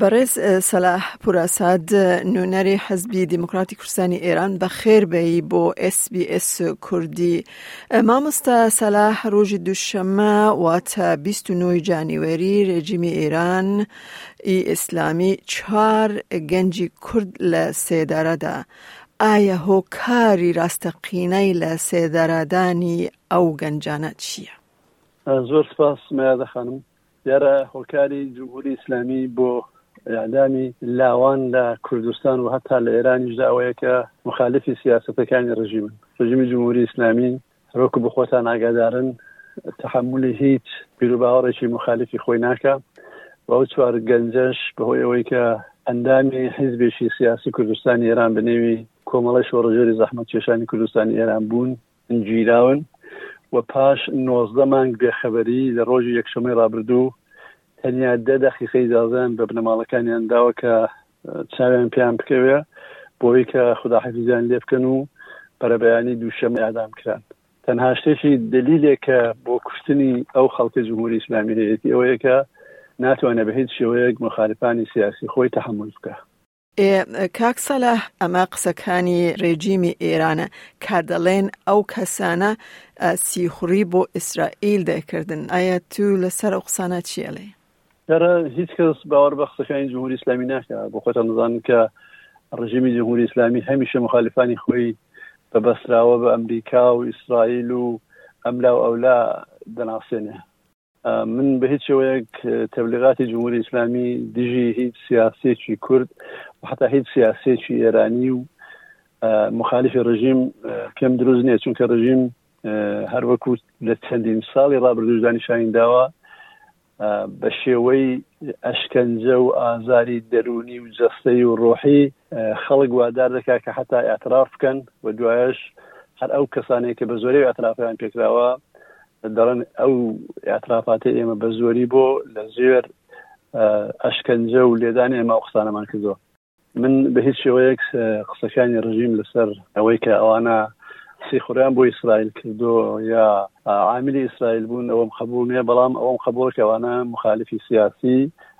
بەڕێز سەلاح پوراساد، نوێنەری حیزبی دێموکراتی کوردستانی ئێران، بە خێر بێی بۆ SBS کوردی. مامۆستا سەلاح، ڕۆژی دووشەممە واتە بیست و نۆی جانیوێری، ڕێژیمی ئێران ی ئیسلامی چوار گەنجی کورد لە سێدارە دا. ئایا هۆکاری راستەقینەی لە سێدارەدانی ئەو گەنجانە چییە؟ زۆر سپاس میادە خانم. دیارە هۆکاری جمهوری ئیسلامی بۆ ئیعدامی لاوان لە کوردستان و هەتا لە ئێرانیشدا ئەوەیە کە مخالفی سیاسەتەکانی ڕژیمن ڕژیمی جمهوری ئیسلامی رۆک بخۆتان ئاگادارن تەحەمولی هیچ بیروباوەڕێکی مخالفی خۆی ناکا و ئەو چوار گەنجەش بەهۆی ئەوەی کە ئەندامی حیزبێکی سیاسی کوردستانی ئێران بنێوی کۆمەڵی شۆڕژێری زەحمەت کێشانی کوردستانی ئێران بوون گیراون و پاش نۆزدە مانگ بێخەبەری لە ڕۆژی یەکشەمەی ڕابردوو تەنیا دە دەقیقە ئیجازەیان بە بنەماڵەکانیان داوە کە چاویان پێیان بکەوێ بۆی کە خوداحفیزیان لێ بکەن و بەرەبەیانی دووشەمە ئادام کران تەنها شتێکی دلیلێکە بۆ کوشتنی ئەو خەڵکە جمهوری ئسلامی هەیەتی ئەوەیەکە ناتوانێت بە هیچ شێوەیەک مخالفانی سیاسی خۆی تحمل بکە ئێ کاک سەلاح ئەمە قسەکانی ڕێجیمی ئێرانە کە دەڵێن ئەو کەسانە سیخوڕی بۆ ئیسرائیل دەکردن ئایا تو لەسەر ئەو قسانە چیەڵێ دەرە هیچ کەس باوەڕ بە قسەکانی جمهوری ئسلامی ناکە بۆ خۆتان نزان کە ڕژیمی جمهوری ئسلامی هەمیشە مخالفانی خۆی بە بەسراوە بە ئەمریکا و ئیسرائیل و ئەملا و ئەولا دەناسێنێ من بە هیچ شێوەیەک تەبلیغاتی جمهوری ئیسلامی دژی هیچ سیاسێکی کورد و حتا هیچ سیاسێکی ئێرانی و مخالفی ڕژیم پێم دروست نییە چونکە ڕژیم هەر وەکو لە چەندین ساڵی ڕابردوشدانی شاین داوە بە شێوەی ئەشکەنجە و ئازاری دەرونی و جەستەی و ڕۆحی خەڵک وادار دەکات کە حتا ئاعتراف بکەن و دوایش هەر ئەو کەسانێک کە بە زۆری ئاعترافیان پێکراوە دەڵێن ئەو ئاعترافاتی ئێمە بە زۆری بۆ لە زێر ئەشکەنجە و لێدانی ئێمە ئەو قسانەمان کردووە من بە هیچ شێوەیەک قسەکانی ڕژیم لەسەر ئەوەی کە ئەوانە سیخوریان بۆ ئیسرائیل کردو یا عاملی ئیسرائیل بوون ئەوەم قبول نیە بەڵام ئەوەم قبول کەوانە مخالفی سیاسی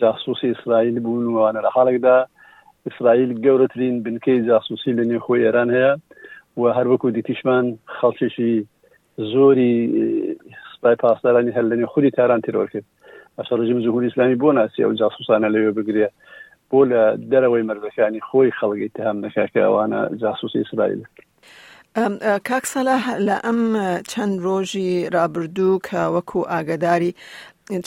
جاسوسی ئیسرائیل بوون و ئەوانە لە حاڵێکدا ئیسرائیل گەورەترین بنکەی جاسوسی لە نێوخۆی ئێران هەیە و هەر وەکو دیتیشمان خەڵکێکی زۆری سپای پاسدارانی هەر لە نێوخودی تاران تیرۆر کرد ئەسە ڕژیم جمهوری ئیسلامی بۆ ناسی ئەو جاسوسانە لەوێ بگرێ بۆ لە دەرەوەی مەرزەکانی خۆی خەڵگەی تهام نەکە کە ئەوانە جاسوسی ئیسرائیل کاک سەلاح لە ئەم چەند ڕۆژی ڕابردوو کە وەکو ئاگداری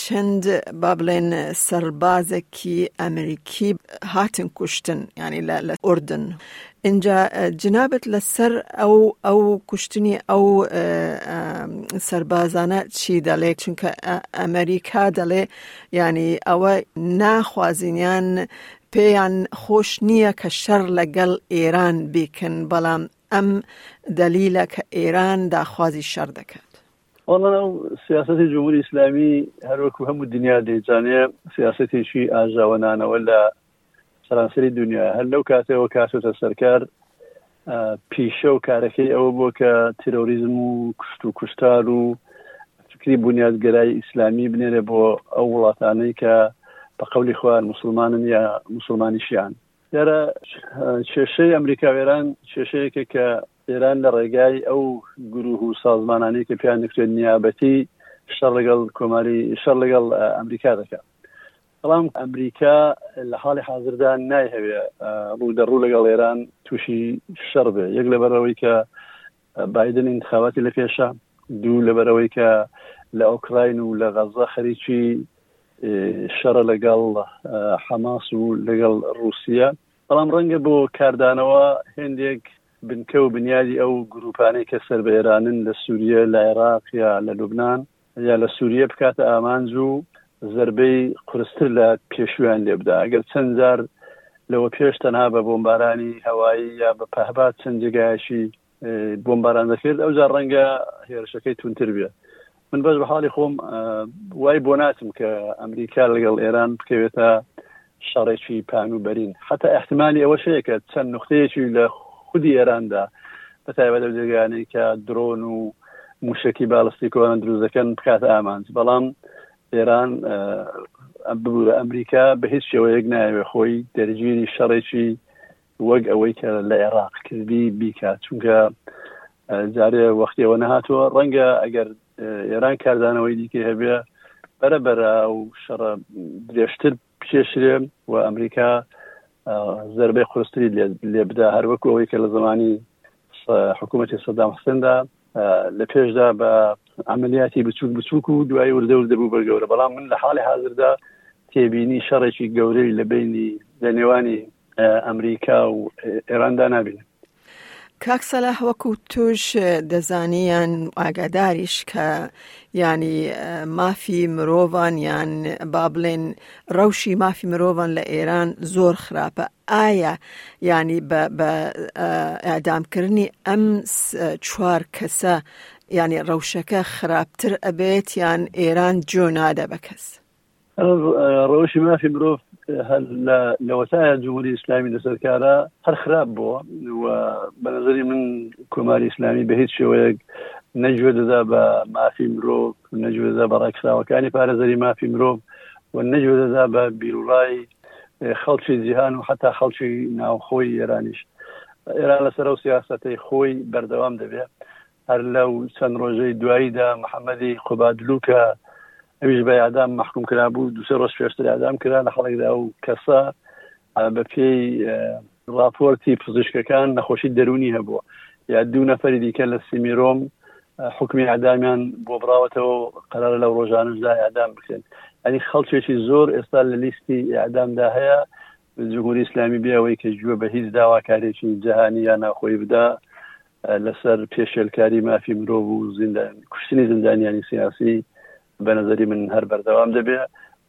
چەند با بڵێن سەربازێکی ئەمریکی هاتن کوشتن ینی لە ئوردن اینجا جنابەت لەسەر ئەو ئەو کوشتنی ئەو سەربازانە چی دەڵێ چونکە ئەمریکا دەڵێ ینی ئەوە ناخوازینیان پێیان خۆش نییە کە شەڕ لەگەڵ ئێران بیکەن، بەڵام ئەم دەلیلە کە ئێران داخوازی شەڕ دەکات. وەڵا سیاسەتی جمهوری ئیسلامی هەروەکو هەموو دنیا دەیزانێ سیاسەتێکی ئاژاوەنانەوە لە سەرانسەری دنیایە هەر لەو کاتەوە کاتۆتە سەرکار پیشە و کارەکەی ئەوە بووە کە تیرۆریزم و کوشت و کوشتار و فکری بنیادگەرای ئیسلامی بنێرێ بۆ ئەو وڵاتانەی کە بە قولی خوار مسلمانن یا مسلمانی شیان دیارە کێشەی ئەمریکا وێران کێشەیەکە کە ئێران لە ڕێگای ئەو گروه و سازمانانی کە پێیان دەکرێت نیابەتی شەڕ لەگەڵ کۆماری شەر لەگەڵ ئەمریکا دەکات بەڵام ئەمریکا لە حاڵی حازردا نایهەوێ ڕوودەڕوو لەگەڵ ئێران تووشی شەڕ بێ یەک لەبەرەوەی کە بادن انتخاباتی لە پێشە دوو لەبەرەوەی کە لە ئۆکراین و لە غەزە خەریکی شەڕە لەگەڵ حەماس و لەگەڵ رووسیا بەڵام ڕەنگە بۆ کاردانەوە هێندێک بنکە و بنیادی ئەو گروپانەی کە سەر بە ئێرانن لە سووریە لە عێراق یا لە لوبناان یا لە سوورییە بکاتە ئامانج و زەربەی قورستر لە پێشوویان لێ بدا. ئەگەر چەند جار لەوە پێش تەنها بە بۆمبارانی هەوایی یا بە پەهباد چەند جێگایەکی بۆمباران دەکرد، ئەوجا ڕەنگە هێرشەکەی تونتر بێت. من بەش بە حاڵی خۆم وای بۆ ناچم کە ئەمریکا لەگەڵ ئێران بکەوێتە شەڕێکی پان و بەرین حتا احتمالی ئەوەش هەیە کە چەند نوختەیەکی لە خودی ئێراندا بە تایبەت ئەو جێگانەی کە درۆن و موشکی بالستیکۆیان دروست دەکەن بکات ئامانج بەڵام ئێران ببوورە ئەمریکا بە هیچ شێوەیەک ناوێ خۆی دەرگیری شەڕێکی وەک ئەوەی کە لە عێراق کردی بیکات چونکە جارێ وەختیەوە نەهاتووە ڕەنگە ئەگەر ئێران کاردانەوەی دیکە هەبێ بەرە بەرە و شەڕە درێژتر بکێشرێ و ئەمریکا زربەی قرستری لێ بدا هەروەکو ئەوەی کە لە زمانی حکوومەتی سەدام حسندا لە پێشدا بە عملیاتی بچووک بچووک و دوای وردە وردە بوو بە گەورە بەڵام من لە حاڵی حاضردا تێبینی شەڕێکی گەورەی لە بینی لە نێوانی ئەمریکا و ئێراندا نابینن کاک سەلاح وەکو توش دەزانیان ئاگاداریش کە ینی مافی مرۆڤان یان با بڵێن ڕەوشی مافی مرۆڤان لە ئێران زۆر خراپە ئایا ینی بە ئادامکردنی ئەم چوار کەسە ینی ڕەوشەکە خراپتر ئەبێت یان ئێران جۆ نادە بە کەس ڕەوشی مافی مرۆڤ لە وەسایە جمهوری ئیسلامی لەسەر کارە هەر خراپ بووە و بە نظری من کۆماری ئیسلامی بە هیچ شێوەیەک نەگوێ دەدا بە مافی مرۆڤ نەگوێدا بە ڕێکخراوەکانی پارێزەری مافی مرۆڤ و نەگوێ دەدا بە بیرڕای خەڵکی جیهان و حتا خەڵکی ناوخۆی ئێرانیش ئێران لەسەر و سیاستەی خۆی بەردەوام دەبێت هەر لەو چەند ڕۆژەی دواییدا محەمەدی قوبادلو کە ئەویش بە یادام محکوم کرابوو دوسێ ڕۆژ پێشتر یادام کرا لە خەڵکدا و کەسە بە پێی راپۆرتی پزیشکەکان نەخۆشی دەرونی هەبووە یا دوو نەفری دیکە لە سیمیرۆم حکمی ئادامیان بۆ بڕاوەتەوە قەرار لەو ڕۆژانشدا ئادام بکرێن ئەنی خەڵکێکی زۆر ئێستا لە لیستی ئادامدا هەیە جمهوری ئیسلامی بێ ئەوەی کە گوێ بە هیچ داواکاریێکی جیهانی یا ناخۆی بدا لەسەر پێشێلکاری مافی مرۆڤ و زیندان کوشتنی زیندانیانی سیاسی بە نظری من هەر بەردەوام دەبێ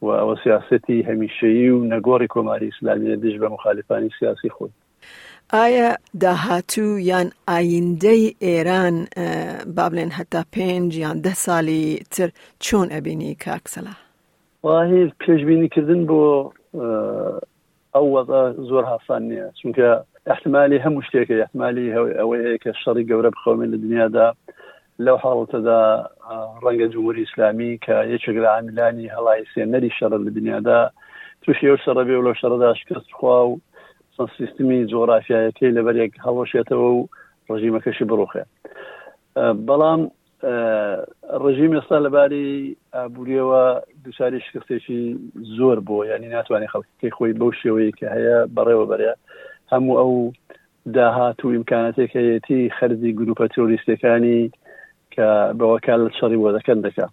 و ئەوە سیاستی هەمیشەیی و نەگۆڕی کۆماری ئیسلامیە دژ بە مخالفانی سیاسی خۆی ئایا داهاتوو یان ئایندەی ئێران با بڵێن هەتا پێنج یان ده ساڵی تر چۆن ئەبینی کاکسەلا؟ وڵاهی پێشبینیکردن بۆ ئەو وەزە زۆر هاسان نییە چونکە احتمالی هەموو شتێکە احتمالی ئەوەی هەیە کە شەڕی گەورە بخەومێن لە دنیادا لەو حاڵەتەدا ڕەنگە جمهوری ئیسلامی کە یەکێک لە عاملانی هەڵی سێنەری شەڕ لە دنیادا تووشی ئەو شەڕە بێ و لەو شەڕدا شکست خوا و سیستمی جۆرافایەکەی لەبەرێک هەڵۆشێتەوە و ڕژیمەکەشی بڕوخێ بەڵام ڕژیم ئێستا لەبارەی ئابووریەوە دوچاری شکستێکی زۆر بۆ ینی ناتوانێت خەڵکەکەی خۆی بەو شێوەیە کە هەیە بەڕێوە بەرە هەموو ئەو داهات و ئیمکاناتێک هەیەتی خەرزی گروپە تۆریستەکانی کە بەوەکار لە شەڕی بۆ دەکەن دەکە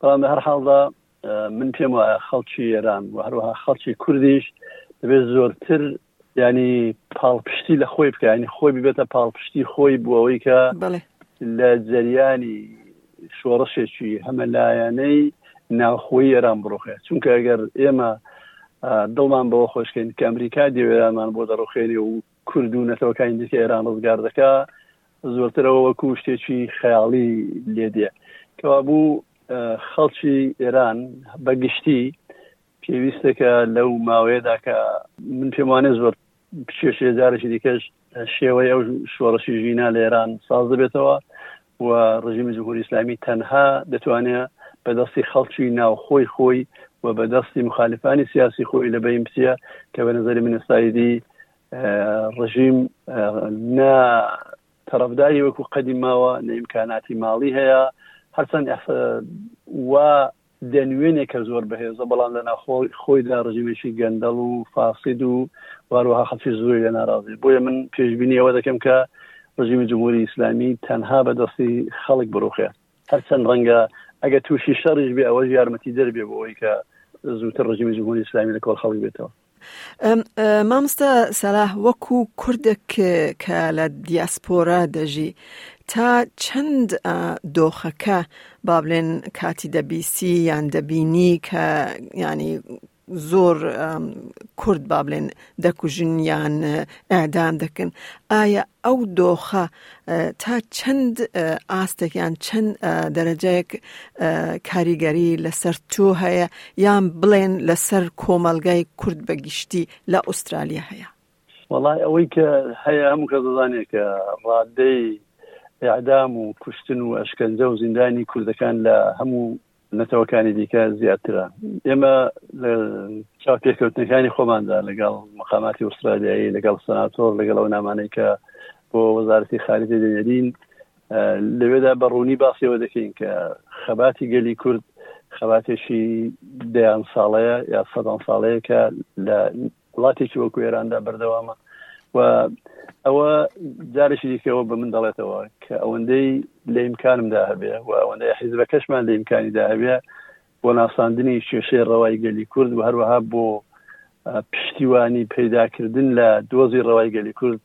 بەڵام لە هەر حاڵدا من پێم وایە خەڵکی ئێران و هەروەها خەڵکی کوردیش دەبێت زۆرتر یعنی پاڵپشتی لە خۆی بکە ینی خۆی ببێتە پاڵپشتی خۆی بۆ ئەوەی کە لە جەریانی شۆڕشێکی هەمەلایەنەی ناوخۆی ئێران بڕۆخێ چونکە ئەگەر ئێمە دڵمان بەوە خۆشکەین کە ئەمریکا دێوێرانمان بۆ دەڕوخێنێ و کورد و نەتەوەکانی دیکە ئێران ڕزگار دەکا زۆرترەوە وەکو شتێکی خەیاڵی لێدێ کەوا بوو خەڵکی ئێران بەگشتی پێویستە کە لەو ماوەیەدا کە من پێم وانێ زۆر بچێشێ جارێکی دیکەش شێوەی ئەو شۆڕشی ژینا لە ئێران ساز دەبێتەوە و ڕژیمی جمهوری ئسلامی تەنها دەتوانێت بەدەستی خەڵکی ناوخۆی خۆی و بەدەستی مخالفانی سیاسی خۆی لە بەیم بچە کە بە نظری منستایدی ڕژیم نە تەرەفداری وەکو قەدی ماوە نە ئیمکاناتی ماڵی هەیە هەرچەند وا دەنوێنێ کە زۆر بەهێزە بەڵام لە ناخۆ خۆیدا ڕژیمێکی گەندەڵ و فاسید و واروها خەڵکی زۆری لە ناڕازی بۆیە من پێشبینی ئەوە دەکەم کە ڕژیمی جمهوری ئیسلامی تەنها بە دەستی خەڵک بڕوخێ هەرچەند ڕەنگە ئەگە تووشی شەڕیش بێ ئەوەش یارمەتی دەربێ بۆ ئەوەی کە زووتر ڕژیمی جمهوری ئیسلامی لە کۆڵ خەڵک بێتەوە مامۆستا سەلاح وەکو کوردێک کە لە دیاسپۆرا دەژی تا چەند دۆخەکە با بڵێن کاتی دەبیسی یان دەبینی کە ینی زۆر کورد با بڵێن دەکوژن یان ئەدام دەکەن ئایا ئەو دۆخە تا چەند ئاستێک یان چەند دەرەجەیەک کاریگەری لەسەر تۆ هەیە یان بڵێن لەسەر کۆمەلگای کورد بە گشتی لە ئوسترالیا هەیە وڵای ئەوەی کە هەیە هەموو کە دەزانێت کە ڕادەی ئەعدام و کوشتن و ئەشکەنجە و زیندانی کوردەکان لە هەموو نەتەوەکانی دیکە زیاترە ئێمە لە چاپێکەوتنەکانی خۆماندا لەگەڵ مقاماتی ئوسترالیایی لەگەڵ سناتۆر لەگەڵ ئەو نامانەی کە بۆ وەزارەتی خارجی دەنێرین لەوێدا بەڕوونی باسیەوە دەکەین کە خەباتی گەلی کورد خەباتێکی دەیان ساڵەیە یا سەدان ساڵەیە کە لە وڵاتێکی وەکو ئێراندا بەردەوامە و ئەوە جارێکی دیکەەوە بە من دەڵێتەوە کە ئەوەندەی لە ئیمکانمدا هەبێ و ئەوەندەی حیزبەکەشمان لە ئیمکانیدا هەبێ بۆ ناساندنی کێشەی ڕەوای گەلی کورد و هەروەها بۆ پشتیوانی پەیداکردن لە دۆزی ڕەوای گەلی کورد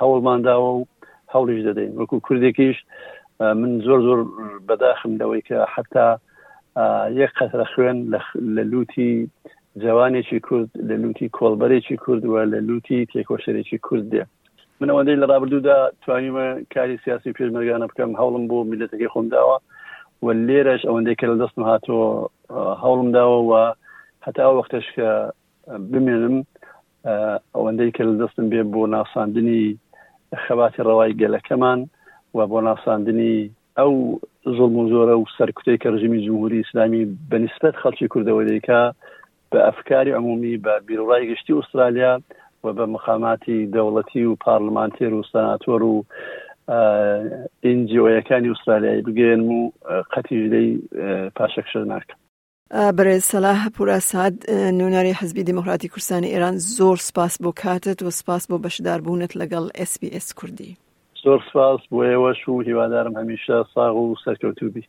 هەوڵمانداوە و هەوڵیش دەدەین وەکو کوردێکیش من زۆر زۆر بەداخم لەوەی کە حتا یەک قەترە خوێن لە لوتی جەوانێکی کورد لە لوتی کۆڵبەرێکی کورد و لە لوتی تێکۆشەرێکی کورد دێ من ئەوەندەی لە ڕابردوودا توانیمە کاری سیاسی پێشمەرگانە بکەم هەوڵم بۆ میلەتەکەی خۆم داوە و لێرەش ئەوەندەی کە لە دەستم هاتەوە هەوڵم داوە و هەتا وەختش کە بمێنم ئەوەندەی کە لە دەستم بێ بۆ ناساندنی خەباتی ڕەوای گەلەکەمان و بۆ ناساندنی ئەو زوڵم و زۆرە و سەرکوتەی کە ڕژیمی جمهوری ئیسلامی بە نیسبەت خەڵکی کوردەوە دەیکا بە ئەفکاری عمومی بە بیرڕای گشتی ئوسترالیا و بە مقاماتی دەوڵەتی و پارلمانتێر و سەناتۆر و ئینجیۆیەکانی ئوسترالیایی بگەێنم و قەتیژدەی پاشەکشە ناکەم بەرێز سەلاح پوراساد نوێنەری حزبی دیموکراتی کوردستانی ئێران زۆر سپاس بۆ کاتت و سپاس بۆ بەشداربوونت لەگەڵ SسBS کوردی زۆر سپاس بۆ ئێوەش و هیوادارم هەمیشە ساغ و سەرکەوتوو بی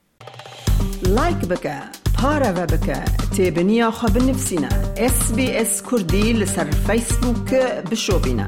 لایک بکە پارەوە بکە تێبنییا خە بنفسینە SسBS کوردی لەسەر فیسبووک بشۆبینە.